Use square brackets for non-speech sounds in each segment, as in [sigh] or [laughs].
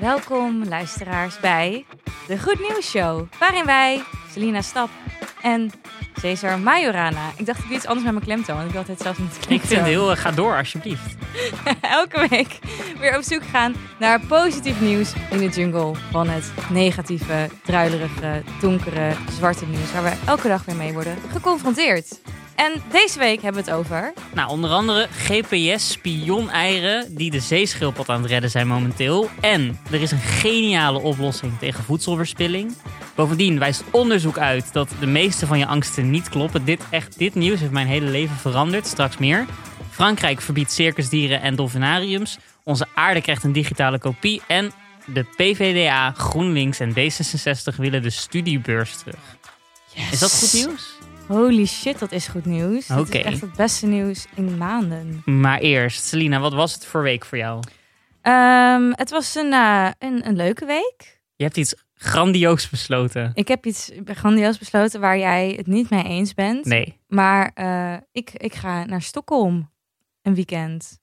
Welkom luisteraars bij de Goed Nieuws Show, waarin wij, Selina Stap en Cesar Majorana. Ik dacht ik doe iets anders met mijn klemtoon, want ik wil altijd zelfs niet klemtoon. Ik vind het heel, ga door alsjeblieft. [laughs] Elke week weer op zoek gaan naar positief nieuws in de jungle van het negatieve, druilerige, donkere, zwarte nieuws, waar we elke dag weer mee worden geconfronteerd. En deze week hebben we het over. Nou, onder andere GPS-spioneieren die de zeeschildpad aan het redden zijn momenteel. En er is een geniale oplossing tegen voedselverspilling. Bovendien wijst onderzoek uit dat de meeste van je angsten niet kloppen. Dit, echt, dit nieuws heeft mijn hele leven veranderd. Straks meer. Frankrijk verbiedt circusdieren en dolfinariums. Onze aarde krijgt een digitale kopie. En de PVDA, GroenLinks en D66 willen de studiebeurs terug. Is dat goed nieuws? Holy shit, dat is goed nieuws. Dat Oké. is echt het beste nieuws in maanden. Maar eerst, Selina, wat was het voor week voor jou? Ehm, het was een, eh, een, een leuke week. Je hebt iets grandioos besloten. Ik heb iets grandioos besloten waar jij het niet mee eens bent. Nee. Maar eh, ik, ik ga naar Stockholm een weekend.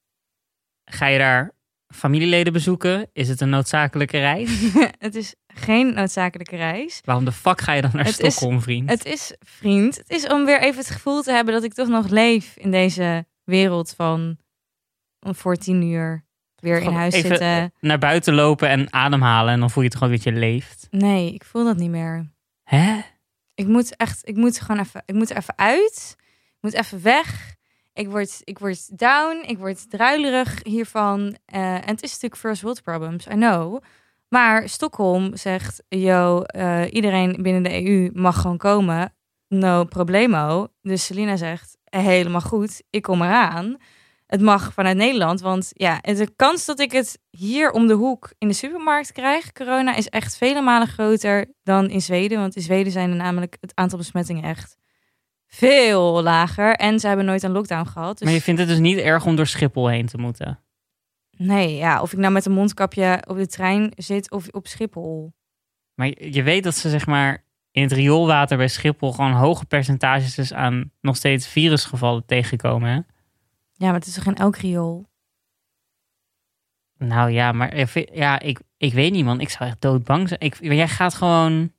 Ga je daar familieleden bezoeken? Is het een noodzakelijke reis? [laughs] het is geen noodzakelijke reis. Waarom de fuck ga je dan naar Het is- Stockholm, vriend? Het is, vriend, het is om weer even het gevoel te hebben dat ik toch nog leef in deze wereld van om voor tien uur weer in Gewoon huis even zitten. Naar buiten lopen en ademhalen en dan voel je toch ook dat je leeft. Nee, ik voel dat niet meer. Hè? Ik moet echt, ik moet gewoon even, ik moet er even uit. Ik moet even weg. Ik word, ik word down. Ik word druilerig hiervan. Eh, en het is natuurlijk first world problems, I know. Maar Stockholm zegt, yo, eh, iedereen binnen de EU mag gewoon komen. No problemo. Dus Selina zegt, helemaal goed, ik kom eraan. Het mag vanuit Nederland, want ja, de kans dat ik het hier om de hoek in de supermarkt krijg, corona, is echt vele malen groter dan in Zweden. Want in Zweden zijn er namelijk het aantal besmettingen echt veel lager. En ze hebben nooit een lockdown gehad. Dus Maar je vindt het dus niet erg om door Schiphol heen te moeten? Nee, ja, of ik nou met een mondkapje op de trein zit of op Schiphol. Maar je weet dat ze zeg maar in het rioolwater bij Schiphol gewoon hoge percentages dus aan nog steeds virusgevallen tegenkomen. Hè? Ja, maar het is toch geen elk riool? Nou ja, maar ja, ik, ik weet niet man. Ik zou echt doodbang zijn. Ik, jij gaat gewoon...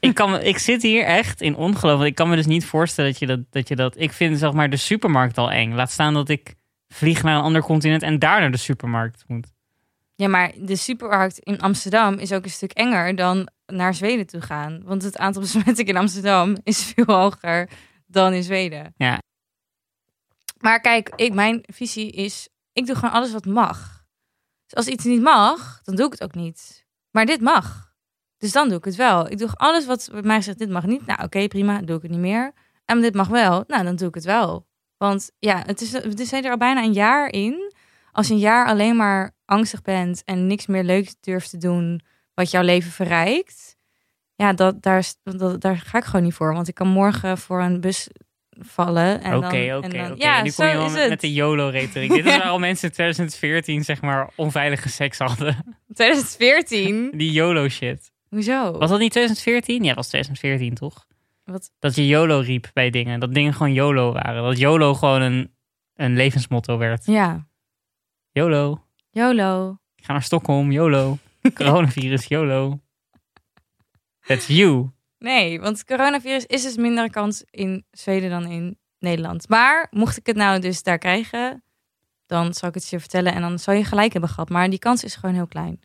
Ik, kan, ik zit hier echt in ongeloof. want Ik kan me dus niet voorstellen dat je dat, dat je dat... Ik vind zeg maar de supermarkt al eng. Laat staan dat ik vlieg naar een ander continent en daar naar de supermarkt moet. Ja, maar de supermarkt in Amsterdam is ook een stuk enger dan naar Zweden toe gaan. Want het aantal besmettingen in Amsterdam is [laughs] veel hoger dan in Zweden. Ja. Maar kijk, ik, mijn visie is, ik doe gewoon alles wat mag. Dus als iets niet mag, dan doe ik het ook niet. Maar dit mag. Dus dan doe ik het wel. Ik doe alles wat bij mij zegt, dit mag niet. Nou, oké, prima, doe ik het niet meer. En dit mag wel. Nou, dan doe ik het wel. Want ja, het is, we zijn er al bijna een jaar in. Als je een jaar alleen maar angstig bent en niks meer leuks durft te doen wat jouw leven verrijkt. Ja, dat, daar, dat, daar ga ik gewoon niet voor. Want ik kan morgen voor een bus vallen. en Oké, oké, oké. Ja, Nu zo kom je wel is met, het. met de YOLO-retoriek. Dit is [laughs] waarom mensen in 2014 zeg maar onveilige seks hadden. [laughs] 2014? Die YOLO-shit. Hoezo? Was dat niet 2014? Ja, dat was 2014 toch? Wat? Dat je YOLO riep bij dingen. Dat dingen gewoon YOLO waren. Dat YOLO gewoon een, een levensmotto werd. Ja, YOLO. YOLO. Ik ga naar Stockholm. YOLO. [laughs] Coronavirus. YOLO. That's you. Nee, want coronavirus is dus minder kans in Zweden dan in Nederland. Maar mocht ik het nou dus daar krijgen, dan zal ik het je vertellen en dan zal je gelijk hebben gehad. Maar die kans is gewoon heel klein.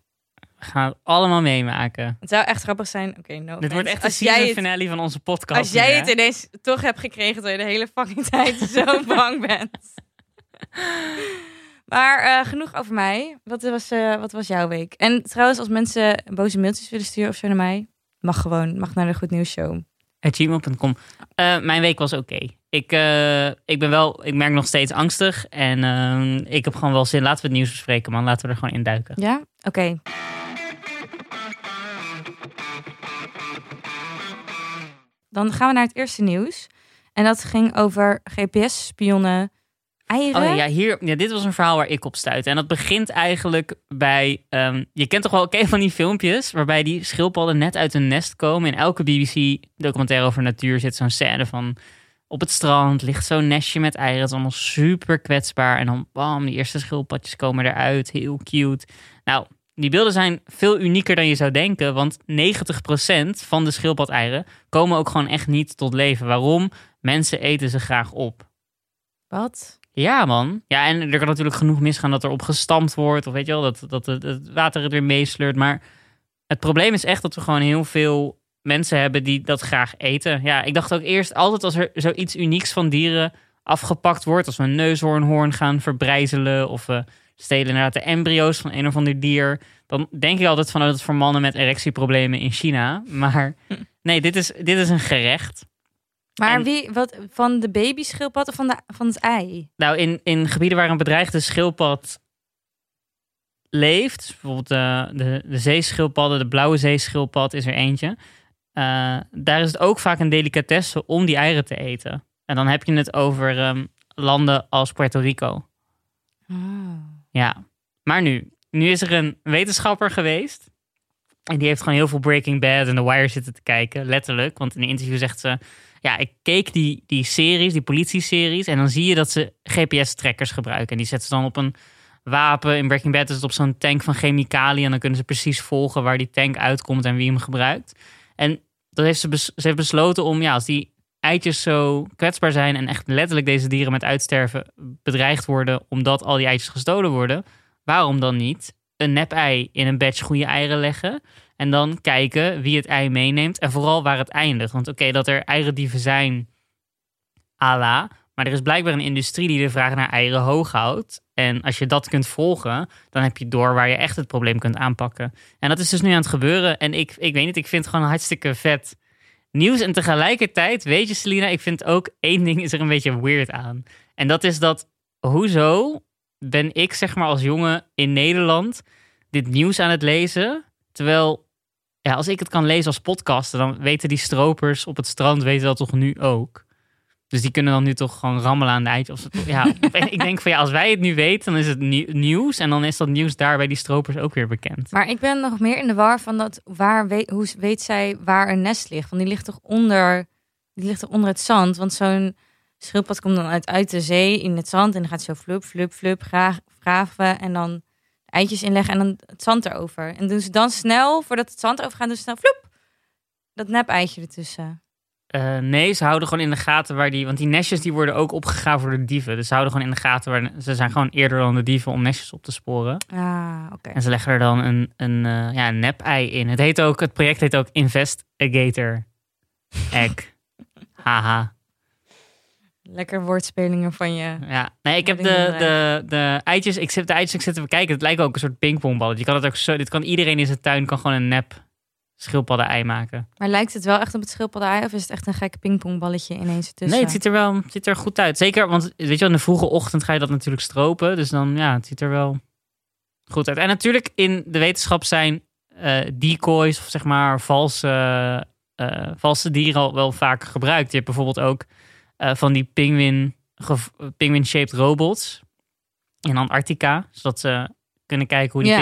We gaan het allemaal meemaken. Het zou echt grappig zijn. Oké, no Dit wordt echt de season het, finale van onze podcast. als jij het hè? ineens toch hebt gekregen terwijl je de hele fucking tijd [laughs] zo bang bent. [laughs] Maar eh, genoeg over mij. Wat was, eh, wat was jouw week? En trouwens, als mensen boze mailtjes willen sturen of zo naar mij, mag gewoon. Mag naar de Goed Nieuws Show. Gmail.com. Eh, mijn week was oké. Ik, ik ben wel, ik merk nog steeds angstig. En ehm, ik heb gewoon wel zin. Laten we het nieuws bespreken, man. Laten we er gewoon in duiken. Ja? Oké. Dan gaan we naar het eerste nieuws. En dat ging over GPS-spionnen, eieren. Oh ja, hier, ja, dit was een verhaal waar ik op stuitte. En dat begint eigenlijk bij... ehm, je kent toch wel oké van die filmpjes... waarbij die schildpadden net uit een nest komen. In elke BBC-documentaire over natuur zit zo'n scène van... op het strand ligt zo'n nestje met eieren. Het is allemaal super kwetsbaar. En dan bam, die eerste schildpadjes komen eruit. Heel cute. Nou, die beelden zijn veel unieker dan je zou denken. Want 90% van de schildpad-eieren komen ook gewoon echt niet tot leven. Waarom? Mensen eten ze graag op. Wat? Ja, man. Ja, en er kan natuurlijk genoeg misgaan dat er op gestampt wordt. Of weet je wel, dat, dat het, water het weer meesleurt. Maar het probleem is echt dat we gewoon heel veel mensen hebben die dat graag eten. Ja, ik dacht ook eerst altijd als er zoiets unieks van dieren afgepakt wordt. Als we een neushoornhoorn gaan verbrijzelen. Of we stelen inderdaad de embryo's van een of ander dier. Dan denk ik altijd van dat het voor mannen met erectieproblemen in China. Maar [laughs] nee, dit is, dit is een gerecht. Maar En- wie, wat, van de babyschildpad of van, de, van het ei? Nou, in, in gebieden waar een bedreigde schildpad leeft, dus bijvoorbeeld de, de, de zeeschildpadden, de blauwe zeeschildpad is er eentje. eh, daar is het ook vaak een delicatesse om die eieren te eten. En dan heb je het over ehm, landen als Puerto Rico. Oh. Ja, maar nu, nu is er een wetenschapper geweest. En die heeft gewoon heel veel Breaking Bad en The Wire zitten te kijken, letterlijk. Want in een interview zegt ze, ja, ik keek die, die series, die politie-series. En dan zie je dat ze GPS-trackers gebruiken. En die zetten ze dan op een wapen. In Breaking Bad is het op zo'n tank van chemicaliën. En dan kunnen ze precies volgen waar die tank uitkomt en wie hem gebruikt. En dat heeft ze, bes- ze heeft besloten om, ja, als die eitjes zo kwetsbaar zijn en echt letterlijk deze dieren met uitsterven bedreigd worden omdat al die eitjes gestolen worden, waarom dan niet een nep-ei in een batch goede eieren leggen en dan kijken wie het ei meeneemt en vooral waar het eindigt. Want oké, dat er eierendieven zijn, ala, maar er is blijkbaar een industrie die de vraag naar eieren hoog houdt. En als je dat kunt volgen, dan heb je door waar je echt het probleem kunt aanpakken. En dat is dus nu aan het gebeuren. En ik, ik weet niet, ik vind het gewoon hartstikke vet nieuws. En tegelijkertijd, weet je Selina, ik vind ook één ding is er een beetje weird aan. En dat is dat, hoezo ben ik zeg maar als jongen in Nederland dit nieuws aan het lezen? Terwijl, ja, als ik het kan lezen als podcaster, dan weten die stropers op het strand weten dat toch nu ook. Dus die kunnen dan nu toch gewoon rammelen aan de eitjes. Ja, [laughs] ik denk van ja, als wij het nu weten, dan is het nieuw- nieuws. En dan is dat nieuws daar bij die stropers ook weer bekend. Maar ik ben nog meer in de war van dat waar weet, hoe weet zij waar een nest ligt? Want die ligt toch onder, die ligt toch onder het zand? Want zo'n schildpad komt dan uit, uit de zee in het zand en dan gaat zo flup, flup, flup graag, graven en dan eitjes inleggen en dan het zand erover. En doen ze dan snel, voordat het zand overgaat, doen ze snel flup, dat nep-eitje ertussen. Eh, nee, ze houden gewoon in de gaten waar die... Want die nestjes die worden ook opgegraven door de dieven. Dus ze houden gewoon in de gaten waar... Ze zijn gewoon eerder dan de dieven om nestjes op te sporen. Ah, oké. En ze leggen er dan een, een, eh, ja, een nep-ei in. Het, heet ook, het project heet ook Investigator Egg. [laughs] Haha. Lekker woordspelingen van je. Ja, nee, ik heb de, de, de eitjes, ik zit de eitjes, ik zit te bekijken. Het lijkt ook een soort pingpongballetje. Je kan het ook zo, dit kan iedereen in zijn tuin kan gewoon een nep schildpadden-ei maken. Maar lijkt het wel echt op het schildpadden of is het echt een gek pingpongballetje ineens ertussen? Nee, het ziet er wel het ziet er goed uit. Zeker, want weet je wel, in de vroege ochtend ga je dat natuurlijk stropen. Dus dan, ja, het ziet er wel goed uit. En natuurlijk in de wetenschap zijn eh, decoys, of zeg maar valse, eh, valse dieren al wel vaak gebruikt. Je hebt bijvoorbeeld ook eh, van die penguin, gev- penguin-shaped robots in Antarctica. Zodat ze kunnen kijken hoe die Ja.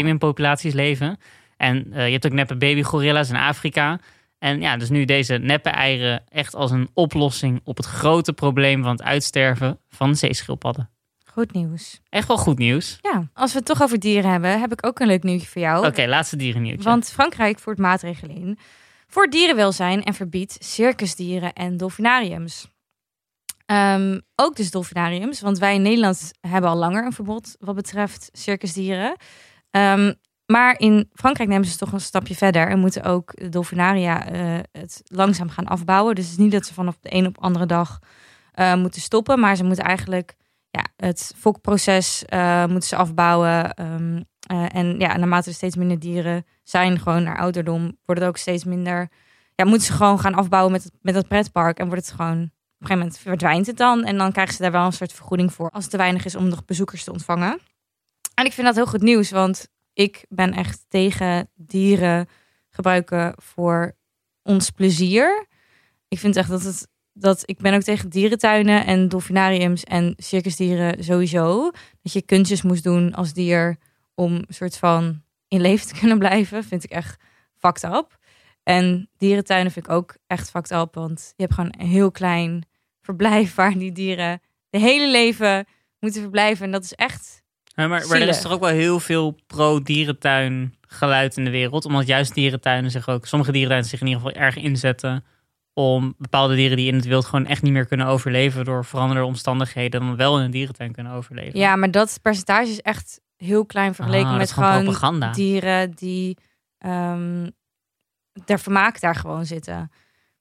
leven. En eh, je hebt ook neppe babygorilla's in Afrika. En ja, dus nu deze neppe eieren echt als een oplossing op het grote probleem van het uitsterven van zeeschildpadden. Goed nieuws. Echt wel goed nieuws. Ja, als we het toch over dieren hebben, heb ik ook een leuk nieuwtje voor jou. Oké, laatste dierennieuwtje. Want Frankrijk voert maatregelen in voor dierenwelzijn en verbiedt circusdieren en dolfinariums. Ehm, ook dus dolfinariums, want wij in Nederland hebben al langer een verbod wat betreft circusdieren. Ehm, maar in Frankrijk nemen ze toch een stapje verder en moeten ook de dolfinaria eh, het langzaam gaan afbouwen. Dus het is niet dat ze vanaf de een op andere dag eh, moeten stoppen, maar ze moeten eigenlijk ja, het fokproces eh, moeten ze afbouwen. Ehm, eh, en ja, naarmate er steeds minder dieren zijn, gewoon naar ouderdom, wordt het ook steeds minder. Ja, moeten ze gewoon gaan afbouwen met met dat pretpark. En wordt het gewoon, op een gegeven moment verdwijnt het dan. En dan krijgen ze daar wel een soort vergoeding voor. Als het te weinig is om nog bezoekers te ontvangen. En ik vind dat heel goed nieuws, want ik ben echt tegen dieren gebruiken voor ons plezier. Ik vind echt dat het. Dat, ik ben ook tegen dierentuinen en dolfinariums en circusdieren sowieso. Dat je kunstjes moest doen als dier om een soort van in leven te [laughs] kunnen blijven, vind ik echt fucked up. En dierentuinen vind ik ook echt fucked up, want je hebt gewoon een heel klein verblijf [laughs] waar die dieren de hele leven moeten verblijven. En dat is echt Maar, maar, maar er is toch ook wel heel veel pro-dierentuin geluid in de wereld. Omdat juist dierentuinen zich ook, sommige dierentuinen zich in ieder geval erg inzetten om bepaalde dieren die in het wild gewoon echt niet meer kunnen overleven door veranderende omstandigheden, dan wel in een dierentuin kunnen overleven. Ja, maar dat percentage is echt heel klein vergeleken Ah, met gewoon dieren die ehm ter vermaak daar gewoon zitten.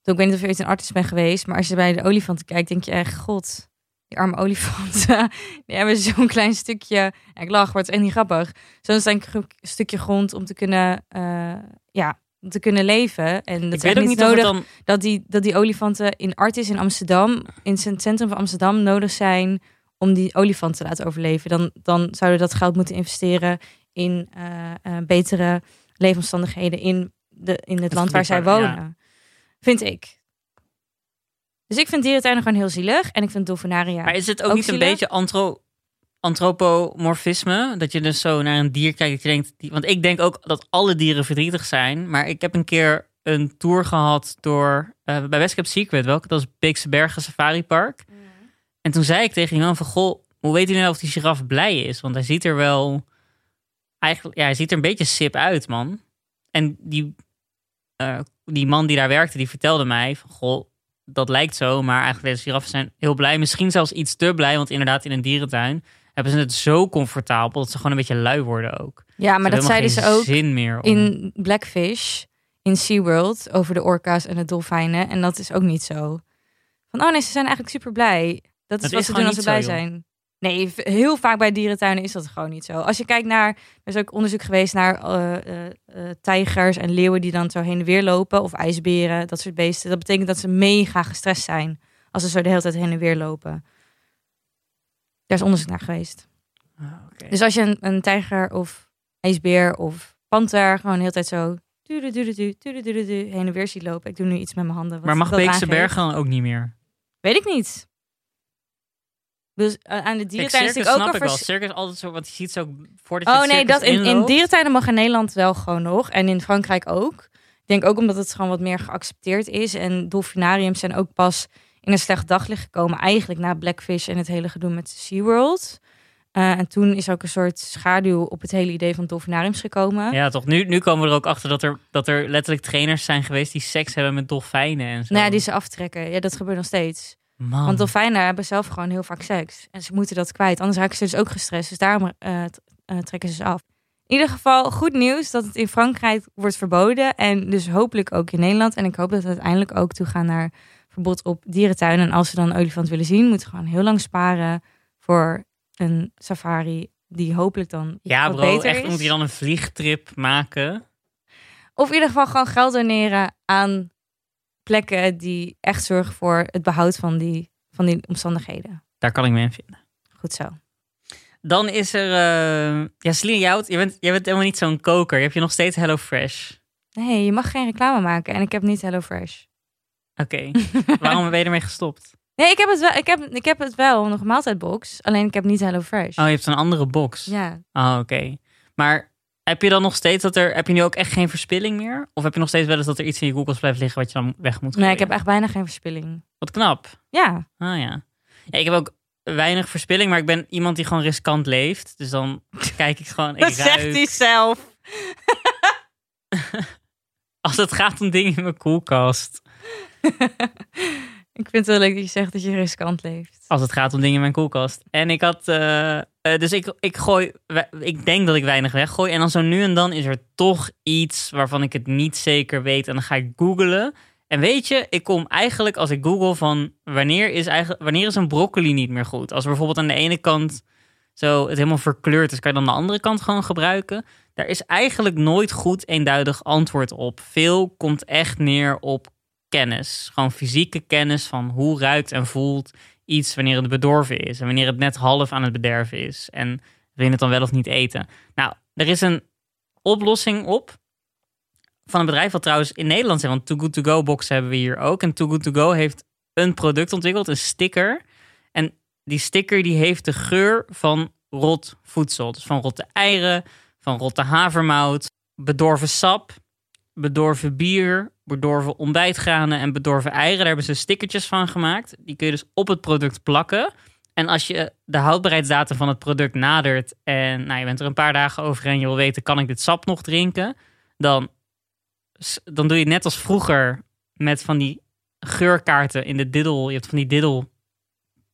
Ik weet niet of je ooit een arts bent geweest, maar als je bij de olifanten kijkt, denk je echt, god, die arme olifanten, [laughs] die hebben zo'n klein stukje, ja, ik lach, maar het is echt niet grappig, zo'n klein stukje grond om te kunnen, eh, ja, om te kunnen leven. En dat ik is weet ook niet nodig dan dat die, dat die olifanten in Artis in Amsterdam, in het centrum van Amsterdam, nodig zijn om die olifanten te laten overleven. Dan, dan zouden we dat geld moeten investeren in eh, eh, betere leefomstandigheden in, de, in het land waar zij wonen. Vind ik. Dus ik vind dierentuinen gewoon heel zielig. En ik vind dolfinaria. Maar is het ook, Ook niet een beetje antro antropomorfisme? Dat je dus zo naar een dier kijkt. Dat je denkt, die, want ik denk ook dat alle dieren verdrietig zijn. Maar ik heb een keer een tour gehad door eh, bij West Cap Secret. Welke? Dat is Beekse Bergen Safari Park. En toen zei ik tegen die man van... Goh, hoe weet u nou of die giraf blij is? Want hij ziet er wel... Eigenlijk, ja, hij ziet er een beetje sip uit, man. En die, eh, die man die daar werkte, die vertelde mij van... Goh, dat lijkt zo, maar eigenlijk deze giraffen zijn heel blij. Misschien zelfs iets te blij, want inderdaad in een dierentuin hebben ze het zo comfortabel dat ze gewoon een beetje lui worden ook. ja, maar Ze dat zeiden ze ook zin meer om... in Blackfish, in SeaWorld, over de orka's en de dolfijnen. En dat is ook niet zo. Van, oh nee, ze zijn eigenlijk super blij. Dat is Dat wat is ze doen als ze blij joh. zijn. Nee, heel vaak bij dierentuinen is dat gewoon niet zo. Als je kijkt naar, er is ook onderzoek geweest naar tijgers en leeuwen die dan zo heen en weer lopen, of ijsberen, dat soort beesten. Dat betekent dat ze mega gestrest zijn als ze zo de hele tijd heen en weer lopen. Daar is onderzoek naar geweest. Dus als je een, een, tijger of ijsbeer of panter gewoon de hele tijd zo du du du heen en weer ziet lopen. Ik doe nu iets met mijn handen. maar mag Beekse Bergen dan ook niet meer? Weet ik niet. Dus eh, aan de dierentuin circus snap ook ik wel. Circus altijd zo, want je ziet zo voordat je Oh nee, dat in, in dierentuinen mag in Nederland wel gewoon nog. En in Frankrijk ook. Ik denk ook omdat het gewoon wat meer geaccepteerd is. En dolfinariums zijn ook pas in een slecht daglicht gekomen. Eigenlijk na Blackfish en het hele gedoe met SeaWorld. Eh en toen is ook een soort schaduw op het hele idee van dolfinariums gekomen. Ja, toch. Nu, nu komen we er ook achter dat er, dat er letterlijk trainers zijn geweest die seks hebben met dolfijnen en zo. Nou ja, die ze aftrekken. Ja, dat gebeurt nog steeds. Man. Want dolfijnen hebben zelf gewoon heel vaak seks. En ze moeten dat kwijt. Anders raken ze dus ook gestrest. Dus daarom eh, eh, trekken ze ze af. In ieder geval goed nieuws dat het in Frankrijk wordt verboden. En dus hopelijk ook in Nederland. En ik hoop dat we uiteindelijk ook toegaan naar verbod op dierentuinen. En als ze dan een olifant willen zien, moeten we gewoon heel lang sparen voor een safari. Die hopelijk dan ja, wat bro, beter echt is. moet je dan een vliegtrip maken? Of in ieder geval gewoon geld doneren aan plekken die echt zorgen voor het behoud van die, van die omstandigheden. Daar kan ik me in vinden. Goed zo. Dan is er... eh ja, Celine, jij, jij, bent, jij bent helemaal niet zo'n koker. Heb je nog steeds HelloFresh? Nee, je mag geen reclame maken en ik heb niet HelloFresh. Oké. [laughs] Waarom ben je ermee gestopt? Nee, ik heb het wel, ik heb, ik heb het wel, nog een maaltijdbox. Alleen ik heb niet HelloFresh. Oh, je hebt een andere box. Ja. Oh, oké. Maar heb je dan nog steeds dat er... Heb je nu ook echt geen verspilling meer? Of heb je nog steeds wel eens dat er iets in je koelkast blijft liggen wat je dan weg moet Nee, gooien? ik heb echt bijna geen verspilling. Wat knap. Ja. Ah ja. ja. Ik heb ook weinig verspilling, maar ik ben iemand die gewoon riskant leeft. Dus dan [laughs] kijk ik gewoon... Ik Dat zegt hij zelf. [laughs] Als het gaat om dingen in mijn koelkast. [laughs] Ik vind het wel leuk dat je zegt dat je riskant leeft. Als het gaat om dingen in mijn koelkast. En ik had... eh, eh, dus ik, ik gooi... Ik denk dat ik weinig weggooi. En dan zo nu en dan is er toch iets waarvan ik het niet zeker weet. En dan ga ik googlen. En weet je, ik kom eigenlijk als ik google van... Wanneer is, eigenlijk, wanneer is een broccoli niet meer goed? Als bijvoorbeeld aan de ene kant zo het helemaal verkleurd is... kan je dan de andere kant gewoon gebruiken? Daar is eigenlijk nooit goed eenduidig antwoord op. Veel komt echt neer op kennis. Gewoon fysieke kennis van hoe ruikt en voelt iets wanneer het bedorven is. En wanneer het net half aan het bederven is. En wil je het dan wel of niet eten? Nou, er is een oplossing op van een bedrijf wat trouwens in Nederland zit. Want Too Good To Go box hebben we hier ook. En Too Good To Go heeft een product ontwikkeld, een sticker. En die sticker die heeft de geur van rot voedsel. Dus van rotte eieren, van rotte havermout, bedorven sap, bedorven bier, bedorven ontbijtgranen en bedorven eieren. Daar hebben ze stickertjes van gemaakt. Die kun je dus op het product plakken. En als je de houdbaarheidsdatum van het product nadert en nou, je bent er een paar dagen over en je wil weten, kan ik dit sap nog drinken? Dan, dan doe je het net als vroeger met van die geurkaarten in de diddel. Je hebt van die diddel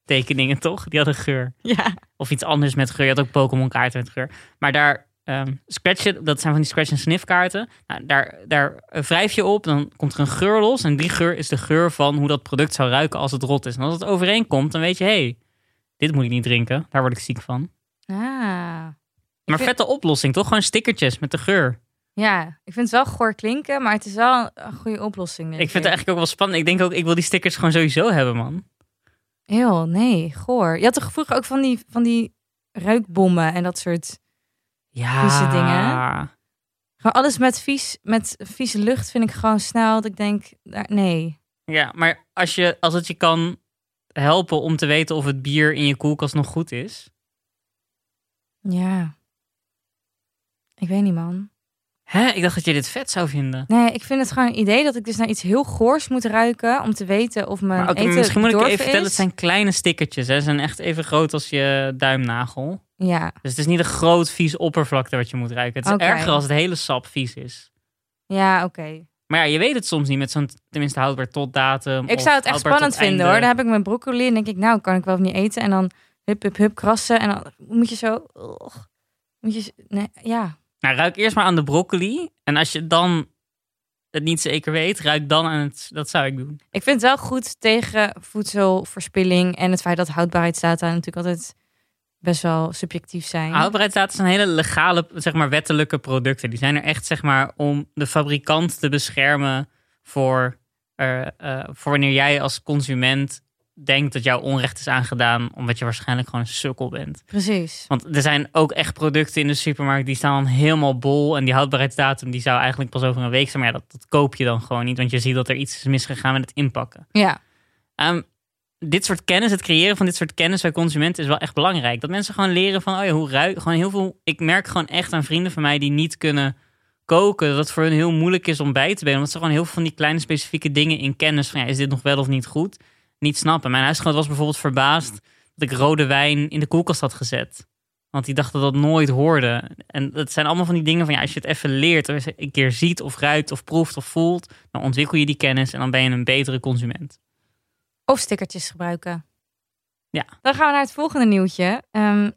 tekeningen, toch? Die hadden geur. Ja. Of iets anders met geur. Je had ook Pokémon kaarten met geur. Maar daar scratch je, dat zijn van die scratch en sniff kaarten. Nou, daar, daar wrijf je op, dan komt er een geur los. En die geur is de geur van hoe dat product zou ruiken als het rot is. En als het overeenkomt, dan weet je, hé, hey, dit moet ik niet drinken. Daar word ik ziek van. Ah. Maar vind- vette oplossing, toch? Gewoon stickertjes met de geur. Ja, ik vind het wel goor klinken, maar het is wel een goede oplossing. denk Ik vind het eigenlijk ook wel spannend. Ik denk ook, ik wil die stickers gewoon sowieso hebben, man. Heel, nee, goor. Je had toch vroeger ook van die, van die ruikbommen en dat soort... Ja. Vieze dingen. Gewoon alles met, vies, met vieze lucht vind ik gewoon snel dat ik denk, nee. Ja, maar als, je, als het je kan helpen om te weten of het bier in je koelkast nog goed is. Ja. Ik weet niet, man. Hè? Ik dacht dat je dit vet zou vinden. Nee, ik vind het gewoon een idee dat ik dus naar iets heel goors moet ruiken om te weten of mijn Maar eten misschien moet ik je even vertellen, het zijn kleine stickertjes. Hè? Ze zijn echt even groot als je duimnagel. Ja, Dus het is niet een groot vies oppervlakte wat je moet ruiken. Het is erger als het hele sap vies is. ja, oké. Maar ja, je weet het soms niet met zo'n tenminste houdbaar tot datum. Ik zou het echt spannend vinden einde. hoor. Dan heb ik mijn broccoli en denk ik, nou, kan ik wel of niet eten. En dan hup, hup, hup, krassen. En dan moet je zo... moet je... Nee, ja. Nou, ruik eerst maar aan de broccoli. En als je dan het niet zeker weet, ruik dan aan het... Dat zou ik doen. Ik vind het wel goed tegen voedselverspilling en het feit dat houdbaarheidsdata natuurlijk altijd best wel subjectief zijn. Houdbaarheidsdata zijn hele legale, zeg maar wettelijke producten. Die zijn er echt, zeg maar, om de fabrikant te beschermen voor, eh, eh, voor wanneer jij als consument denkt dat jou onrecht is aangedaan, omdat je waarschijnlijk gewoon een sukkel bent. Precies. Want er zijn ook echt producten in de supermarkt die staan dan helemaal bol. En die houdbaarheidsdatum die zou eigenlijk pas over een week zijn. Maar ja, dat, dat koop je dan gewoon niet. Want je ziet dat er iets is misgegaan met het inpakken. Ja. Ehm, dit soort kennis, het creëren van dit soort kennis bij consumenten is wel echt belangrijk. Dat mensen gewoon leren van, oh ja, hoe ruik, gewoon heel veel. Ik merk gewoon echt aan vrienden van mij die niet kunnen koken, dat het voor hun heel moeilijk is om bij te benen. Omdat ze gewoon heel veel van die kleine specifieke dingen in kennis van, ja, is dit nog wel of niet goed? Niet snappen. Mijn huisgenoot was bijvoorbeeld verbaasd dat ik rode wijn in de koelkast had gezet. Want die dacht dat dat nooit hoorde. En dat zijn allemaal van die dingen van, ja, als je het even leert, of eens een keer ziet of ruikt of proeft of voelt, dan ontwikkel je die kennis en dan ben je een betere consument. Of stickertjes gebruiken. Ja. Dan gaan we naar het volgende nieuwtje. Ehm,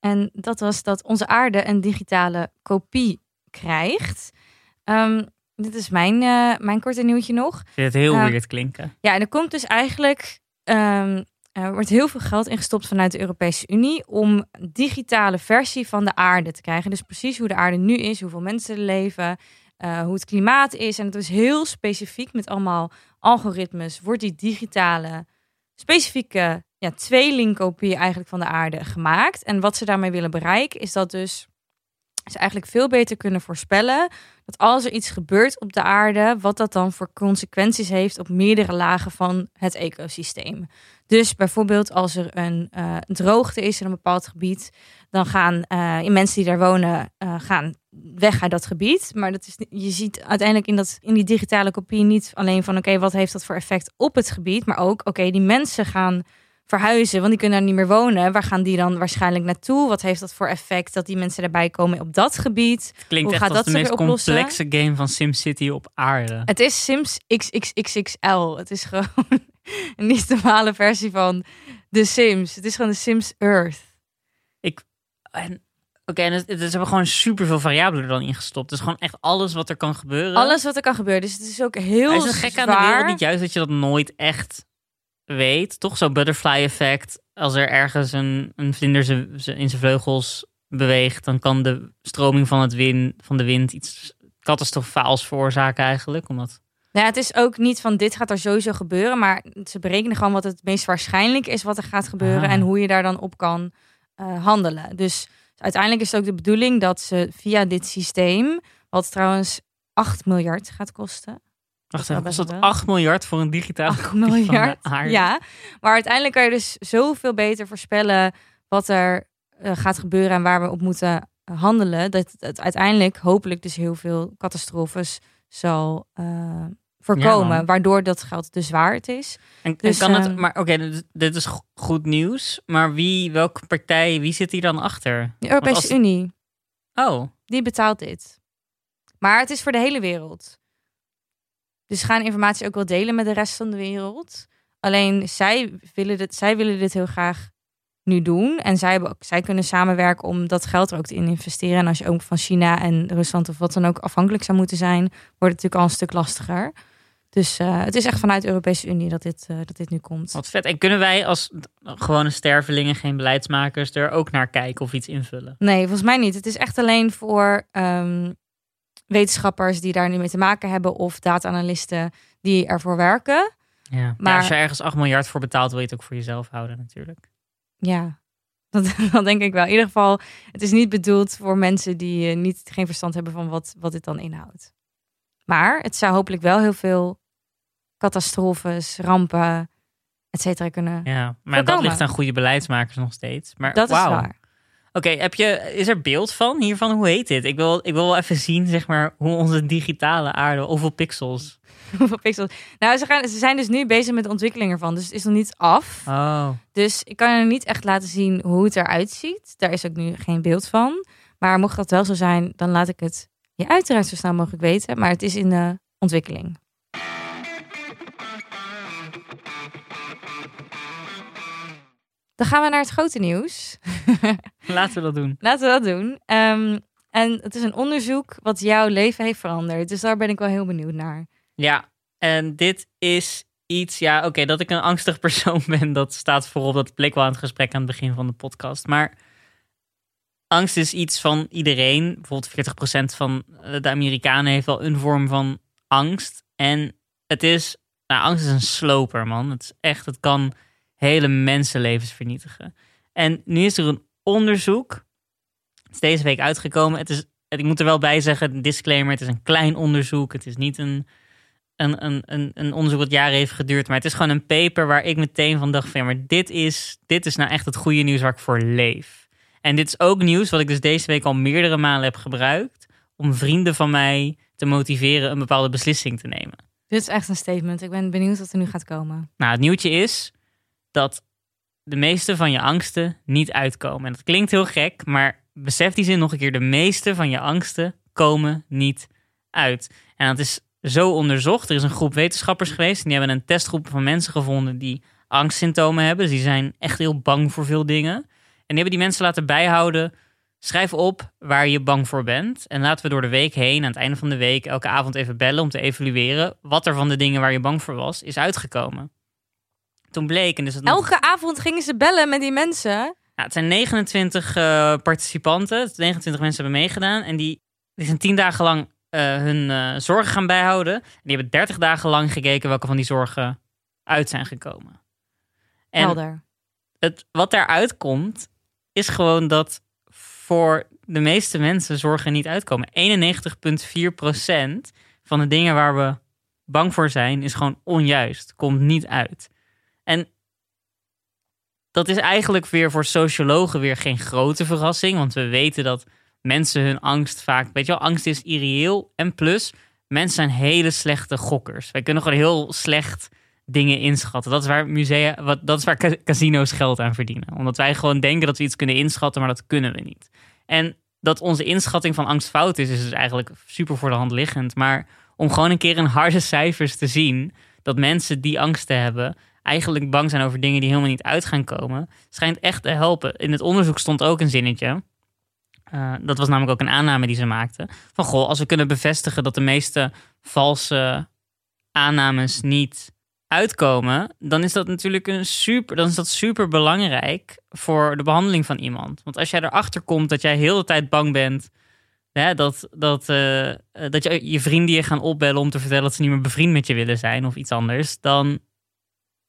en dat was dat onze aarde een digitale kopie krijgt. Ehm, dit is mijn, eh, mijn korte nieuwtje nog. Vind het heel Ja. weird klinken. Ja, en er komt dus eigenlijk. ehm, er wordt heel veel geld ingestopt vanuit de Europese Unie om een digitale versie van de aarde te krijgen. Dus precies hoe de aarde nu is, hoeveel mensen er leven, eh, hoe het klimaat is. En het is heel specifiek met allemaal algoritmes. Wordt die digitale, specifieke ja, tweelingkopie eigenlijk van de aarde gemaakt. En wat ze daarmee willen bereiken is dat dus ze eigenlijk veel beter kunnen voorspellen dat als er iets gebeurt op de aarde, wat dat dan voor consequenties heeft op meerdere lagen van het ecosysteem. Dus bijvoorbeeld als er een eh, droogte is in een bepaald gebied, dan gaan eh, mensen die daar wonen eh, gaan weg uit dat gebied. Maar dat is, je ziet uiteindelijk in, dat, in die digitale kopie niet alleen van oké, wat heeft dat voor effect op het gebied, maar ook oké, die mensen gaan verhuizen, want die kunnen daar niet meer wonen. Waar gaan die dan waarschijnlijk naartoe? Wat heeft dat voor effect dat die mensen erbij komen op dat gebied? Het klinkt Hoe echt gaat als dat de meest oplossen? complexe game van SimCity op aarde. Het is Sims XXXXL. Het is gewoon [laughs] een niet normale versie van The Sims. Het is gewoon de Sims Earth. En, Oké, en is hebben gewoon superveel variabelen er dan ingestopt. Dus gewoon echt alles wat er kan gebeuren. Alles wat er kan gebeuren. Dus het is ook heel Maar is het gek aan de wereld niet juist dat je dat nooit echt weet? Toch zo'n butterfly effect. Als er ergens een, een vlinder in zijn vleugels beweegt, dan kan de stroming van, het win, van de wind iets catastrofaals veroorzaken eigenlijk. Omdat Nou ja, het is ook niet van dit gaat er sowieso gebeuren. Maar ze berekenen gewoon wat het meest waarschijnlijk is wat er gaat gebeuren. Ah. En hoe je daar dan op kan eh, handelen. Dus uiteindelijk is het ook de bedoeling dat ze via dit systeem... Wat trouwens 8 miljard gaat kosten. Wacht even, was dat wel. 8 miljard voor een digitale 8 kopie van de miljard. aarde? Ja, maar uiteindelijk kan je dus zoveel beter voorspellen wat er eh, gaat gebeuren en waar we op moeten handelen. Dat het uiteindelijk hopelijk dus heel veel catastrofes zal eh, voorkomen. waardoor dat geld dus waard is. En, Dus, en kan het, ehm, maar oké, dit, dit is go- goed nieuws. Maar wie, welke partij, wie zit hier dan achter? De Europese als- Unie, Oh, die betaalt dit. Maar het is voor de hele wereld. Dus ze gaan informatie ook wel delen met de rest van de wereld. Alleen zij willen dit, zij willen dit heel graag nu doen. En zij, hebben ook, zij kunnen samenwerken om dat geld er ook in te investeren. En als je ook van China en Rusland of wat dan ook afhankelijk zou moeten zijn, wordt het natuurlijk al een stuk lastiger. Dus eh, het is echt vanuit de Europese Unie dat dit, eh, dat dit nu komt. wat vet. En kunnen wij als gewone stervelingen, geen beleidsmakers, er ook naar kijken of iets invullen? Nee, volgens mij niet. Het is echt alleen voor ehm, wetenschappers die daar nu mee te maken hebben of data-analisten die ervoor werken. Ja. Maar als je ergens 8 miljard voor betaalt, wil je het ook voor jezelf houden natuurlijk. Ja, dat, [laughs] dat denk ik wel. In ieder geval, het is niet bedoeld voor mensen die eh, niet, geen verstand hebben van wat, wat dit dan inhoudt. Maar het zou hopelijk wel heel veel catastrofes, rampen, et cetera kunnen. Ja, maar dat ligt aan goede beleidsmakers nog steeds. Maar dat is waar. Oké, heb je is er beeld van hiervan? Hoe heet dit? Ik wil, ik wil wel even zien, zeg maar, hoe onze digitale aarde, hoeveel pixels. [laughs] Hoeveel pixels? Nou, ze, gaan, ze zijn dus nu bezig met de ontwikkeling ervan. Dus het is nog niet af. Oh, Dus ik kan je niet echt laten zien hoe het eruit ziet. Daar is ook nu geen beeld van. Maar mocht dat wel zo zijn, dan laat ik het je uiteraard zo snel mogelijk weten. Maar het is in de ontwikkeling. Dan gaan we naar het grote nieuws. [laughs] laten we dat doen. Laten we dat doen. Ehm, en het is een onderzoek wat jouw leven heeft veranderd. Dus daar ben ik wel heel benieuwd naar. Ja, en dit is iets, ja, oké, dat ik een angstig persoon [laughs] ben, dat staat voorop. Dat bleek wel aan het gesprek aan het begin van de podcast. Maar angst is iets van iedereen. Bijvoorbeeld 40% van de Amerikanen heeft wel een vorm van angst. En het is, nou, angst is een sloper, man. Het is echt, het kan hele mensenlevens vernietigen. En nu is er een onderzoek. Het is deze week uitgekomen. Het is, ik moet er wel bij zeggen, een disclaimer, het is een klein onderzoek. Het is niet een een, een, een, een onderzoek wat jaren heeft geduurd. Maar het is gewoon een paper waar ik meteen van dacht van ja, maar dit is, dit is nou echt het goede nieuws waar ik voor leef. En dit is ook nieuws wat ik dus deze week al meerdere malen heb gebruikt om vrienden van mij te motiveren een bepaalde beslissing te nemen. Dit is echt een statement. Ik ben benieuwd wat er nu gaat komen. Nou, het nieuwtje is dat de meeste van je angsten niet uitkomen. En dat klinkt heel gek, maar besef die zin nog een keer. De meeste van je angsten komen niet uit. En dat is zo onderzocht. Er is een groep wetenschappers geweest. En die hebben een testgroep van mensen gevonden die angstsymptomen hebben. Dus die zijn echt heel bang voor veel dingen. En die hebben die mensen laten bijhouden. Schrijf op waar je bang voor bent. En laten we door de week heen, aan het einde van de week, elke avond even bellen om te evalueren wat er van de dingen waar je bang voor was, is uitgekomen. Toen bleek, en dus het nog- Elke avond gingen ze bellen met die mensen. ja, het zijn 29 eh, participanten. 29 mensen hebben meegedaan. En die, die zijn 10 dagen lang eh, hun eh, zorgen gaan bijhouden. En die hebben 30 dagen lang gekeken welke van die zorgen uit zijn gekomen. En Helder. het, wat daaruit komt, is gewoon dat voor de meeste mensen zorgen niet uitkomen. 91,4% van de dingen waar we bang voor zijn, is gewoon onjuist. Komt niet uit. En dat is eigenlijk weer voor sociologen weer geen grote verrassing. Want we weten dat mensen hun angst vaak... Weet je wel, angst is irreëel. En plus, mensen zijn hele slechte gokkers. Wij kunnen gewoon heel slecht dingen inschatten. Dat is waar musea, wat, dat is waar ca- casino's geld aan verdienen. Omdat wij gewoon denken dat we iets kunnen inschatten, maar dat kunnen we niet. En dat onze inschatting van angst fout is, is dus eigenlijk super voor de hand liggend. Maar om gewoon een keer in harde cijfers te zien dat mensen die angsten hebben, eigenlijk bang zijn over dingen die helemaal niet uit gaan komen, schijnt echt te helpen. In het onderzoek stond ook een zinnetje. eh, dat was namelijk ook een aanname die ze maakten. Van goh, als we kunnen bevestigen dat de meeste valse aannames niet uitkomen, dan is dat natuurlijk een super, dan is dat super belangrijk voor de behandeling van iemand. Want als jij erachter komt dat jij heel de tijd bang bent, dat, dat, eh, dat je, je vrienden je gaan opbellen om te vertellen dat ze niet meer bevriend met je willen zijn of iets anders, dan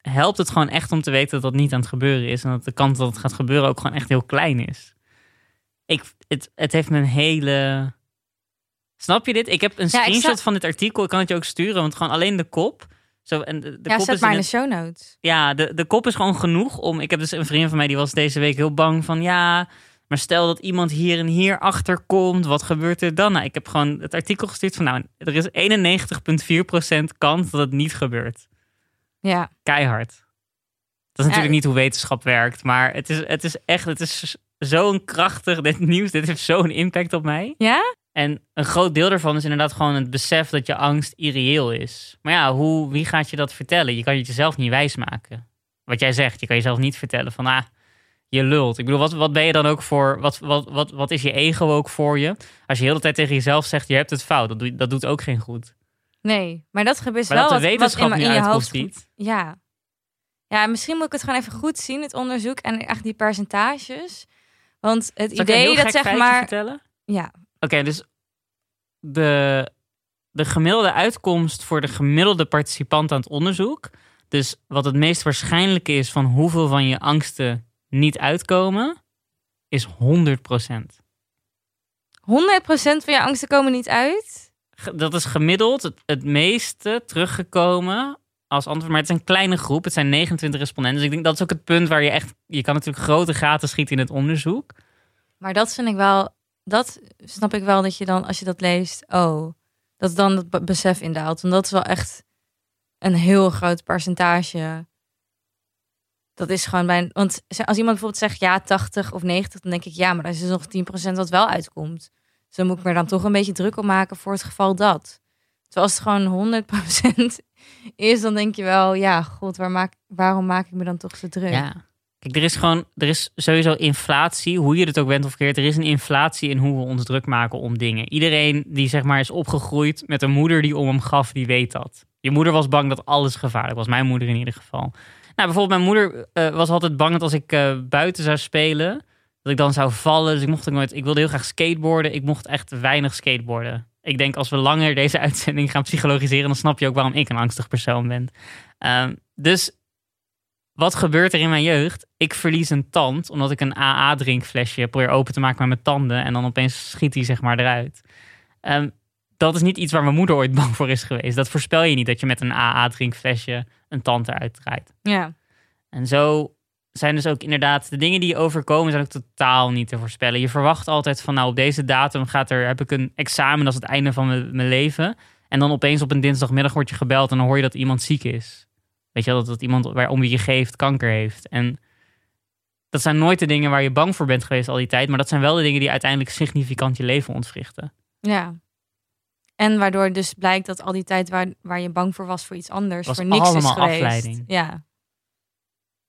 helpt het gewoon echt om te weten dat dat niet aan het gebeuren is en dat de kans dat het gaat gebeuren ook gewoon echt heel klein is. Ik, het, het heeft me een hele. Snap je dit? Ik heb een Ja, screenshot van dit artikel. Ik kan het je ook sturen, want gewoon alleen de kop. Zo, en de, de ja, kop zet is maar in in de het- show notes. ja, de, de kop is gewoon genoeg om. Ik heb dus een vriend van mij die was deze week heel bang van ja. Maar stel dat iemand hier en hier achter komt, wat gebeurt er dan? Nou, ik heb gewoon het artikel gestuurd van, nou, er is 91,4% kans dat het niet gebeurt. Ja. Keihard. Dat is natuurlijk niet hoe wetenschap werkt, maar het is, het is echt, het is zo'n krachtig, dit nieuws, dit heeft zo'n impact op mij. Ja? En een groot deel daarvan is inderdaad gewoon het besef dat je angst irreëel is. Maar ja, hoe, wie gaat je dat vertellen? Je kan het jezelf niet wijsmaken. Wat jij zegt, je kan jezelf niet vertellen van, ah, je lult. Ik bedoel, wat, wat ben je dan ook voor, wat, wat, wat, wat is je ego ook voor je? Als je de hele tijd tegen jezelf zegt, je hebt het fout, dat, doe, dat doet ook geen goed. Nee, maar dat gebeurt Maar wel dat de wat, wat wetenschap in, je hoofd. ziet. Ja. Ja, en misschien moet ik het gewoon even goed zien, het onderzoek en echt die percentages. Want het Zal idee dat gek zeg maar. vertellen? Ja, Oké, dus de, de gemiddelde uitkomst voor de gemiddelde participant aan het onderzoek. Dus wat het meest waarschijnlijke is van hoeveel van je angsten niet uitkomen, is 100%. 100% van je angsten komen niet uit. Dat is gemiddeld het, meeste teruggekomen als antwoord. Maar het is een kleine groep. Het zijn 29 respondenten. Dus ik denk dat is ook het punt waar je echt... Je kan natuurlijk grote gaten schieten in het onderzoek. Maar dat vind ik wel, dat snap ik wel dat je dan, als je dat leest, oh, dat dan het be- besef indaalt. Want dat is wel echt een heel groot percentage. Dat is gewoon bij, want als iemand bijvoorbeeld zegt ja, 80 of 90, dan denk ik ja, maar er is dus nog 10% wat wel uitkomt. Dan moet ik me dan toch een beetje druk op maken voor het geval dat. Terwijl het gewoon 100% [laughs] is, dan denk je wel, ja, god, waar maak, waarom maak ik me dan toch zo druk? Ja. Kijk, er is gewoon, er is sowieso inflatie, hoe je het ook bent of keert. Er is een inflatie in hoe we ons druk maken om dingen. Iedereen die zeg maar is opgegroeid met een moeder die om hem gaf, die weet dat. Je moeder was bang dat alles gevaarlijk was. Mijn moeder in ieder geval. Nou, bijvoorbeeld mijn moeder eh, was altijd bang dat als ik eh, buiten zou spelen, dat ik dan zou vallen. Dus ik mocht ook nooit, ik wilde heel graag skateboarden. Ik mocht echt weinig skateboarden. Ik denk als we langer deze [laughs] uitzending gaan psychologiseren, dan snap je ook waarom ik een angstig persoon ben. Ehm, dus wat gebeurt er in mijn jeugd? Ik verlies een tand omdat ik een AA-drinkflesje probeer open te maken met mijn tanden en dan opeens schiet die zeg maar eruit. Ehm, dat is niet iets waar mijn moeder ooit [laughs] bang voor is geweest. Dat voorspel je niet dat je met een AA-drinkflesje een tand eruit draait. Ja. En zo zijn dus ook inderdaad de dingen die je overkomen zijn ook totaal niet te voorspellen. Je verwacht altijd van nou op deze datum gaat er, heb ik een examen, dat is het einde van mijn, mijn leven. En dan opeens op een dinsdagmiddag word je gebeld en dan hoor je dat iemand ziek is. Weet je dat, dat iemand waarom wie je geeft kanker heeft. En dat zijn nooit de dingen waar je bang voor bent geweest al die tijd. Maar dat zijn wel de dingen die uiteindelijk significant je leven ontwrichten. Ja. En waardoor dus blijkt dat al die tijd waar, waar je bang voor was voor iets anders, Was voor niks is geweest. afleiding. Ja.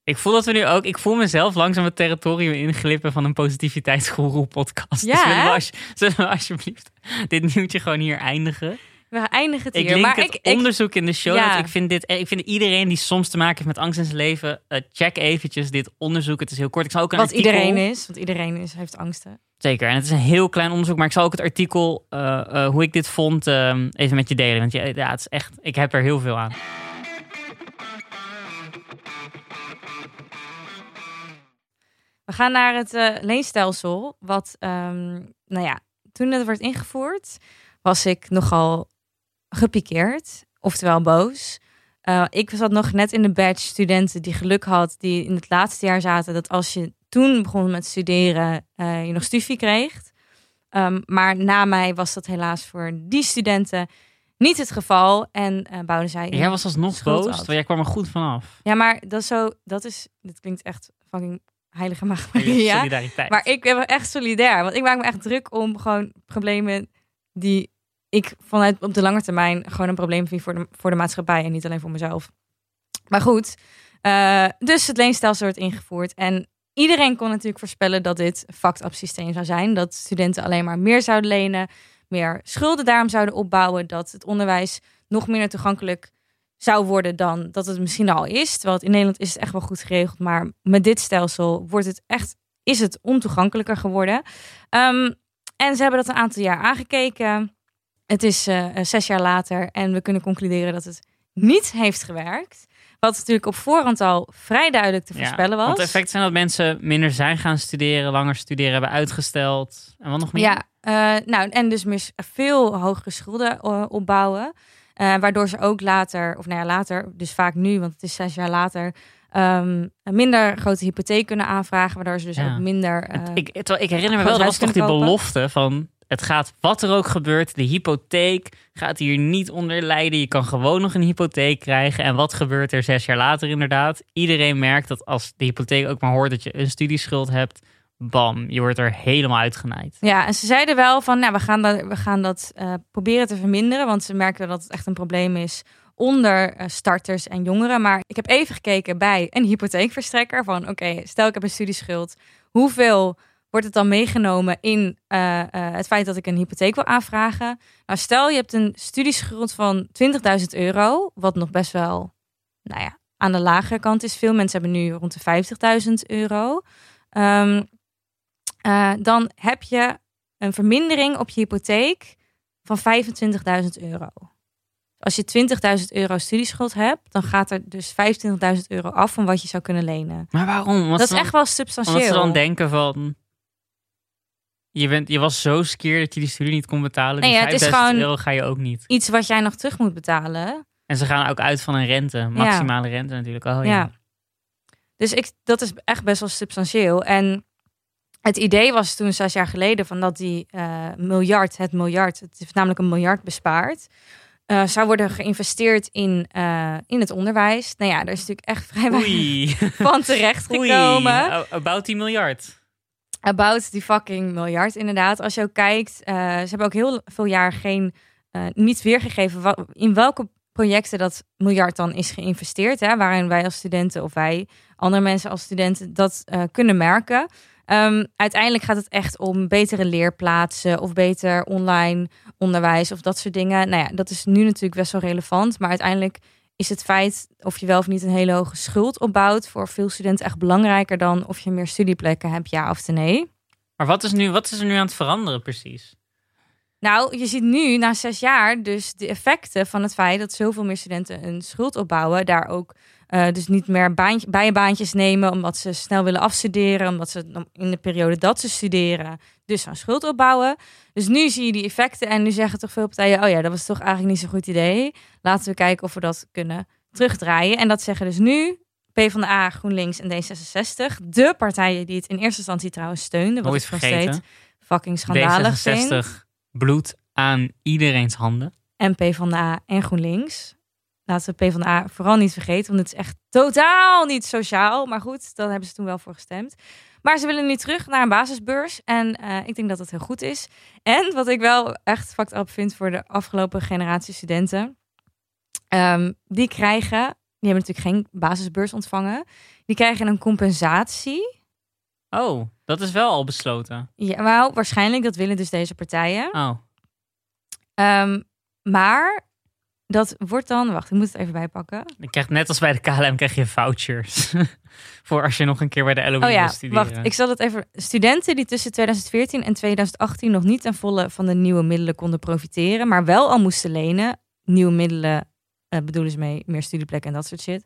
Ik voel dat we nu ook, ik voel mezelf langzaam het territorium inglippen van een positiviteitsgoeroe podcast. Ja, dus zullen we, hè? als, zullen we alsjeblieft dit nieuwtje gewoon hier eindigen? We eindigen het Ik hier. link maar het ik, ik, onderzoek in de show. Ja. Ik vind dit, ik vind iedereen die soms te maken heeft met angst in zijn leven, eh, check eventjes dit onderzoek. Het is heel kort. Ik zal ook een wat artikel, iedereen is, want iedereen is, heeft angsten. Zeker. En het is een heel klein onderzoek, maar ik zal ook het artikel, eh, eh, hoe ik dit vond, eh, even met je delen. Want ja, ja, het is echt, ik heb er heel veel aan. We gaan naar het eh, leenstelsel. Wat, ehm, nou ja, toen het werd ingevoerd, was ik nogal gepikeerd, oftewel boos. Eh, ik zat nog net in de batch studenten die geluk had, die in het laatste jaar zaten, dat als je toen begon met studeren, eh, je nog studie kreeg. Ehm, maar na mij was dat helaas voor die studenten niet het geval. En eh bouwden zij. Jij was alsnog boos, terwijl jij kwam er goed vanaf. Ja, maar dat is zo. Dat is. Dit klinkt echt fucking heilige maagd [laughs] Ja. Maria. Solidariteit. Maar ik ben echt solidair. Want ik maak me echt druk om gewoon problemen die ik vanuit op de lange termijn gewoon een probleem vind voor de, voor de maatschappij en niet alleen voor mezelf. Maar goed, eh, dus het leenstelsel wordt ingevoerd. En iedereen kon natuurlijk voorspellen dat dit een fucked up systeem zou zijn. Dat studenten alleen maar meer zouden lenen, meer schulden daarom zouden opbouwen. Dat het onderwijs nog minder toegankelijk zou worden dan dat het misschien al is. Terwijl het in Nederland is het echt wel goed geregeld. Maar met dit stelsel wordt het echt, is het ontoegankelijker geworden. Ehm, en ze hebben dat een aantal jaar aangekeken. Het is eh, zes jaar later en we kunnen concluderen dat het niet heeft gewerkt. Wat natuurlijk op voorhand al vrij duidelijk te Ja, voorspellen was. Want het effect zijn dat mensen minder zijn gaan studeren, langer studeren hebben uitgesteld. En wat nog meer? Ja, eh, nou en dus veel hogere schulden eh, opbouwen. Eh, waardoor ze ook later, of nou ja, later, dus vaak nu, want het is zes jaar later, ehm, een minder grote hypotheek kunnen aanvragen, waardoor ze dus Ja. ook minder. eh, ik, terwijl ik herinner me wel, dat was toch die kopen. belofte van... Het gaat wat er ook gebeurt, de hypotheek gaat hier niet onder lijden. Je kan gewoon nog een hypotheek krijgen. En wat gebeurt er zes jaar later inderdaad? Iedereen merkt dat als de hypotheek ook maar hoort dat je een studieschuld hebt... Bam, je wordt er helemaal uitgenaaid. Ja, en ze zeiden wel van, nou, we gaan dat, we gaan dat eh, proberen te verminderen, want ze merken dat het echt een probleem is onder eh, starters en jongeren. Maar ik heb even gekeken bij een hypotheekverstrekker van, oké, stel ik heb een studieschuld, hoeveel wordt het dan meegenomen in eh, het feit dat ik een hypotheek wil aanvragen? Nou, stel je hebt een studieschuld van 20.000 euro, wat nog best wel, nou ja, aan de lagere kant is. Veel mensen hebben nu rond de 50.000 euro. Ehm, eh, dan heb je een vermindering op je hypotheek van 25.000 euro. Als je 20.000 euro studieschuld hebt, dan gaat er dus 25.000 euro af van wat je zou kunnen lenen. Maar waarom? Omdat dat is echt wel Omdat substantieel. ze dan denken van... Je, bent, je was zo skeer dat je die studie niet kon betalen. Nee, die ja, het is 5000 gewoon- euro ga je ook niet. Iets wat jij nog terug moet betalen. En ze gaan ook uit van een rente. Maximale rente natuurlijk. Oh, ja. Ja. Dus ik, dat is echt best wel substantieel. En het idee was toen zes jaar geleden van dat die eh, miljard, het miljard, het is namelijk een miljard bespaard, eh, zou worden geïnvesteerd in, eh, in het onderwijs. Nou ja, daar is natuurlijk echt vrij weinig Oei. van terecht gekomen. About die miljard. About die fucking miljard, inderdaad. Als je ook kijkt, ze hebben ook heel veel jaar geen, niet weergegeven in welke projecten dat miljard dan is geïnvesteerd. Hè, waarin wij als studenten of wij, andere mensen als studenten, dat kunnen merken. Ehm, uiteindelijk gaat het echt om betere leerplaatsen of beter online onderwijs of dat soort dingen. Nou ja, dat is nu natuurlijk best wel relevant. Maar uiteindelijk is het feit of je wel of niet een hele hoge schuld opbouwt voor veel studenten echt belangrijker dan of je meer studieplekken hebt, ja of nee. Maar wat is, nu, wat is er nu aan het veranderen precies? Nou, je ziet nu na zes jaar dus de effecten van het feit dat zoveel meer studenten een schuld opbouwen. Daar ook eh, dus niet meer baantje, bijbaantjes nemen omdat ze snel willen afstuderen. Omdat ze in de periode dat ze studeren dus een schuld opbouwen. Dus nu zie je die effecten en nu zeggen toch veel partijen... oh ja, dat was toch eigenlijk niet zo'n goed idee. Laten we kijken of we dat kunnen terugdraaien. En dat zeggen dus nu PvdA, GroenLinks en D66. De partijen die het in eerste instantie trouwens steunden. Wat Nooit ik nog steeds fucking schandalig vind. D66 bloed aan iedereen's handen. en PvdA en GroenLinks. Laten we PvdA vooral niet vergeten, want het is echt totaal niet sociaal. Maar goed, daar hebben ze toen wel voor gestemd. Maar ze willen nu terug naar een basisbeurs. En eh, ik denk dat dat heel goed is. En wat ik wel echt fucked up vind voor de afgelopen generatie studenten. ehm, die krijgen, die hebben natuurlijk geen basisbeurs ontvangen. Die krijgen een compensatie. Oh, dat is wel al besloten. Ja, waarschijnlijk, dat willen dus deze partijen. Oh, Ehm, maar dat wordt dan, wacht, ik moet het even bijpakken. je krijgt net als bij de KLM krijg je vouchers. [laughs] Voor als je nog een keer bij de LOE Oh ja, studeren. wacht, ik zal het even. Studenten die tussen 2014 en 2018 nog niet ten volle van de nieuwe middelen konden profiteren, maar wel al moesten lenen, nieuwe middelen eh, bedoelen ze mee, meer studieplekken en dat soort shit,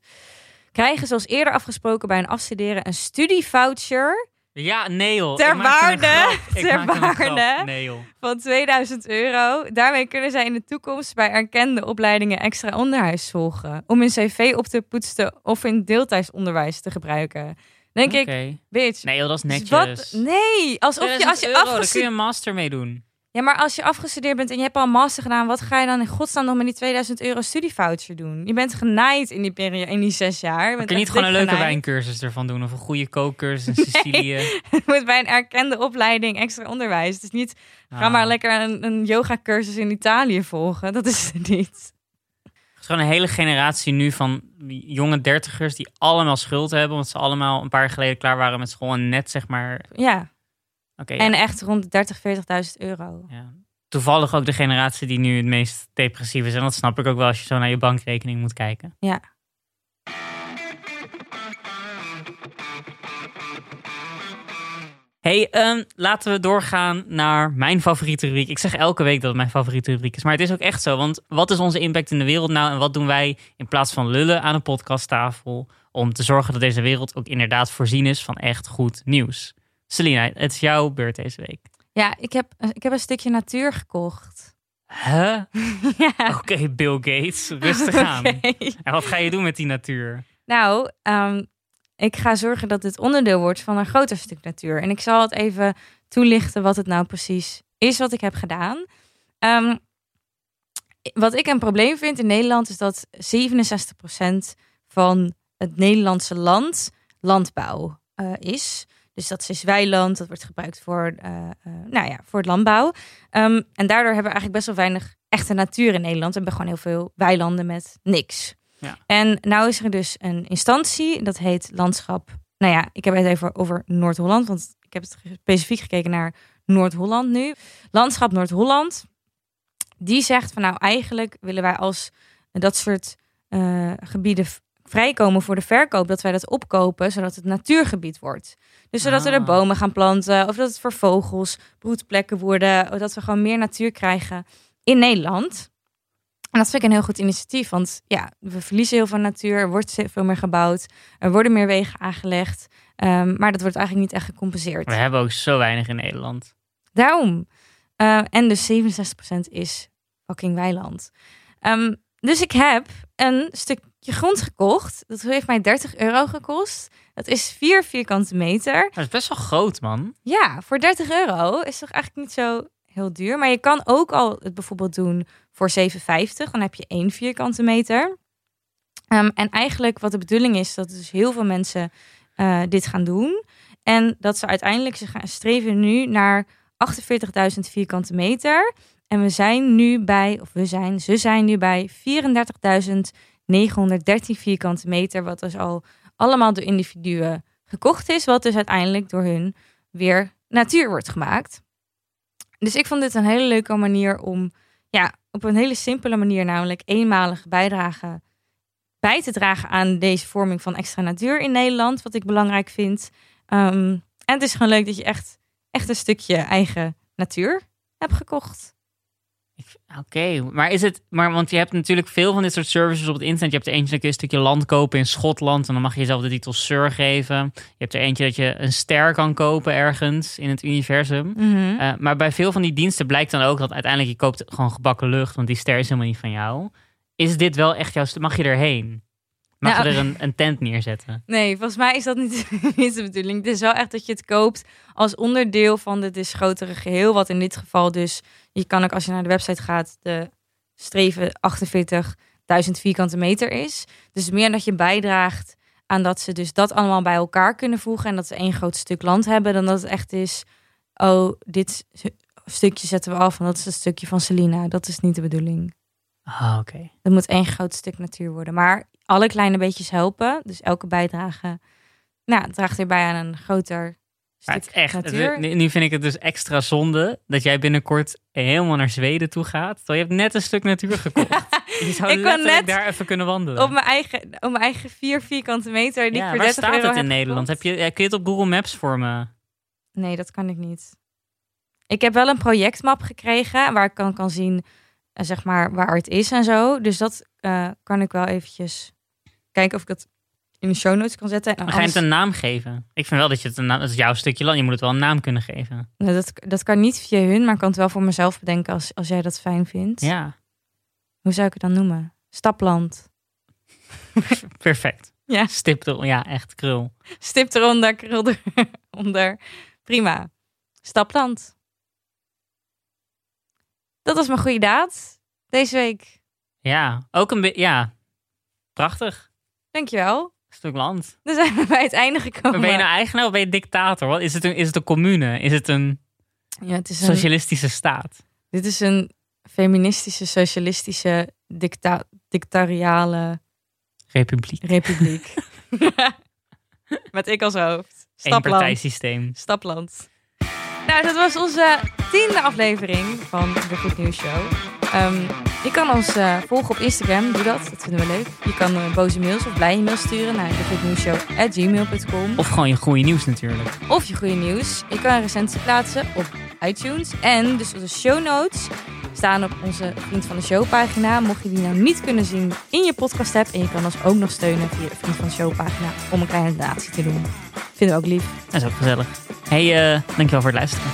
krijgen zoals eerder afgesproken bij een afstuderen een studievoucher Ja, nee joh. Ter waarde, [laughs] ter. Nee joh. van 2000 euro. Daarmee kunnen zij in de toekomst bij erkende opleidingen extra onderwijs volgen, om hun cv op te poetsen of in deeltijds onderwijs te gebruiken. Denk ik, bitch, Nee joh, dat is netjes. Wat? Nee, alsof je 2000 als je euro, daar kun je een master mee doen. Ja, maar als je afgestudeerd bent en je hebt al een master gedaan, wat ga je dan in godsnaam nog met die 2000 euro studievoucher doen? Je bent genaaid in die periode, in die zes jaar. Je Kun je niet gewoon een leuke genaaid. wijncursus ervan doen? Of een goede kookcursus in Sicilië? [laughs] Je moet bij een erkende opleiding extra onderwijs. Het is niet, ga Ah. maar lekker een, een yoga cursus in Italië volgen. Dat is het niet. Het is gewoon een hele generatie nu van jonge dertigers die allemaal schuld hebben. Want ze allemaal een paar jaar geleden klaar waren met school en net zeg maar... Ja, En echt rond de 30, 40.000 euro. Ja. Toevallig ook de generatie die nu het meest depressief is. En dat snap ik ook wel als je zo naar je bankrekening moet kijken. Ja. Hey, ehm, laten we doorgaan naar mijn favoriete rubriek. Ik zeg elke week dat het mijn favoriete rubriek is. Maar het is ook echt zo. Want wat is onze impact in de wereld nou? En wat doen wij in plaats van lullen aan een podcasttafel? Om te zorgen dat deze wereld ook inderdaad voorzien is van echt goed nieuws. Selina, het is jouw beurt deze week. Ja, ik heb, ik heb een stukje natuur gekocht. Huh? [laughs] ja. Oké, Bill Gates, rustig [laughs] aan. En wat ga je doen met die natuur? Nou, ehm, ik ga zorgen dat dit onderdeel wordt van een groter stuk natuur. En ik zal het even toelichten wat het nou precies is wat ik heb gedaan. Ehm, wat ik een probleem vind in Nederland is dat 67% van het Nederlandse land landbouw eh, is. Dus dat is weiland, dat wordt gebruikt voor, eh, nou ja, voor het landbouw. Ehm, en daardoor hebben we eigenlijk best wel weinig echte natuur in Nederland. We hebben gewoon heel veel weilanden met niks. Ja. En nou is er dus een instantie, dat heet Landschap. Nou ja, ik heb het even over Noord-Holland, want ik heb het specifiek gekeken naar Noord-Holland nu. Landschap Noord-Holland. Die zegt van nou eigenlijk willen wij als dat soort eh, gebieden vrijkomen voor de verkoop, dat wij dat opkopen, zodat het natuurgebied wordt. Dus zodat we er Ah. bomen gaan planten, of dat het voor vogels broedplekken worden, of dat we gewoon meer natuur krijgen in Nederland. En dat vind ik een heel goed initiatief, want ja, we verliezen heel veel natuur, er wordt veel meer gebouwd, er worden meer wegen aangelegd, ehm, maar dat wordt eigenlijk niet echt gecompenseerd. We hebben ook zo weinig in Nederland. Daarom. Eh, en dus 67% is fucking weiland. Ehm, dus ik heb een stukje grond gekocht. Dat heeft mij 30 euro gekost. Dat is 4 vierkante meter. Dat is best wel groot, man. Ja, voor 30 euro is toch eigenlijk niet zo heel duur. Maar je kan ook al het bijvoorbeeld doen voor 7,50. Dan heb je 1 vierkante meter. Ehm, en eigenlijk wat de bedoeling is, dat dus heel veel mensen eh, dit gaan doen. En dat ze uiteindelijk ze gaan streven nu naar 48.000 vierkante meter. En we zijn nu bij, of we zijn, ze zijn nu bij 34.913 vierkante meter. Wat dus al allemaal door individuen gekocht is. Wat dus uiteindelijk door hun weer natuur wordt gemaakt. Dus ik vond dit een hele leuke manier om, ja, op een hele simpele manier, namelijk eenmalige bijdrage bij te dragen aan deze vorming van extra natuur in Nederland, wat ik belangrijk vind. Ehm, en het is gewoon leuk dat je echt, echt een stukje eigen natuur hebt gekocht. Oké, maar is het, maar want je hebt natuurlijk veel van dit soort services op het internet. Je hebt er eentje, kun je een stukje land kopen in Schotland en dan mag je jezelf de titel Sir geven. Je hebt er eentje dat je een ster kan kopen ergens in het universum. Eh, maar bij veel van die diensten blijkt dan ook dat uiteindelijk je koopt gewoon gebakken lucht, want die ster is helemaal niet van jou. Is dit wel echt jouw, mag je erheen? Mag Nou, je er een, een tent neerzetten? Nee, volgens mij is dat niet, [laughs] niet de bedoeling. Het is wel echt dat je het koopt als onderdeel van dit dus grotere geheel. Wat in dit geval dus, je kan ook als je naar de website gaat, de streven 48.000 vierkante meter is. Dus meer dat je bijdraagt aan dat ze dus dat allemaal bij elkaar kunnen voegen. En dat ze één groot stuk land hebben. Dan dat het echt is, oh, dit stukje zetten we af. En dat is een stukje van Selina. Dat is niet de bedoeling. Ah, oké. Het moet één groot stuk natuur worden. Maar alle kleine beetjes helpen. Dus elke bijdrage nou, draagt erbij aan een groter Maar stuk het is echt, het- nu vind ik het dus extra zonde dat jij binnenkort helemaal naar Zweden toe gaat. Terwijl je hebt net een stuk natuur [laughs] gekocht. Je [laughs] zou Ik kan net daar even kunnen wandelen. op, mijn eigen, op mijn eigen vier vierkante meter die ik ja, voor waar 30 staat het in Nederland? Heb je, kun je het op Google Maps voor me? Nee, dat kan ik niet. Ik heb wel een projectmap gekregen waar ik kan, kan zien eh, zeg maar, waar het is en zo. Dus dat eh, kan ik wel eventjes kijken of ik dat in de show notes kan zetten. En ga je het een naam geven. Ik vind wel dat je het een naam... Is jouw stukje land. Je moet het wel een naam kunnen geven. Nou, dat, dat kan niet via hun, maar ik kan het wel voor mezelf bedenken als, als jij dat fijn vindt. Ja, Hoe zou ik het dan noemen? Stapland. [laughs] perfect. Ja. Stip er, ja, echt krul. Stip eronder, krul [laughs] eronder. Prima. Stapland. Dat was mijn goede daad deze week. Ja, ook een beetje... Ja, prachtig. Dankjewel. Stuk land. Dan zijn we bij het einde Maar gekomen. ben je nou eigenaar of ben je dictator? Wat, is, het een, is het een commune? Is het een ja, het is een, socialistische staat? dit is een feministische, socialistische, dicta dictariale Republiek. republiek. [laughs] Met ik als hoofd. Eén Stapland. partijsysteem. Stapland. Nou, dat was onze tiende aflevering van de Goed Nieuws Show. Ehm, je kan ons eh, volgen op Instagram, doe dat, dat vinden we leuk. Je kan eh, boze mails of blije mails sturen naar degoednieuwsshow.gmail.com Of gewoon je goede nieuws natuurlijk. Of je goede nieuws. Je kan een recensie plaatsen op iTunes. En dus onze show notes staan op onze Vriend van de Show pagina. Mocht je die nou niet kunnen zien in je podcast app. En je kan ons ook nog steunen via de Vriend van de Show pagina om een kleine donatie te doen. Vinden we ook lief. Dat is ook gezellig. hey, eh, dankjewel voor het luisteren.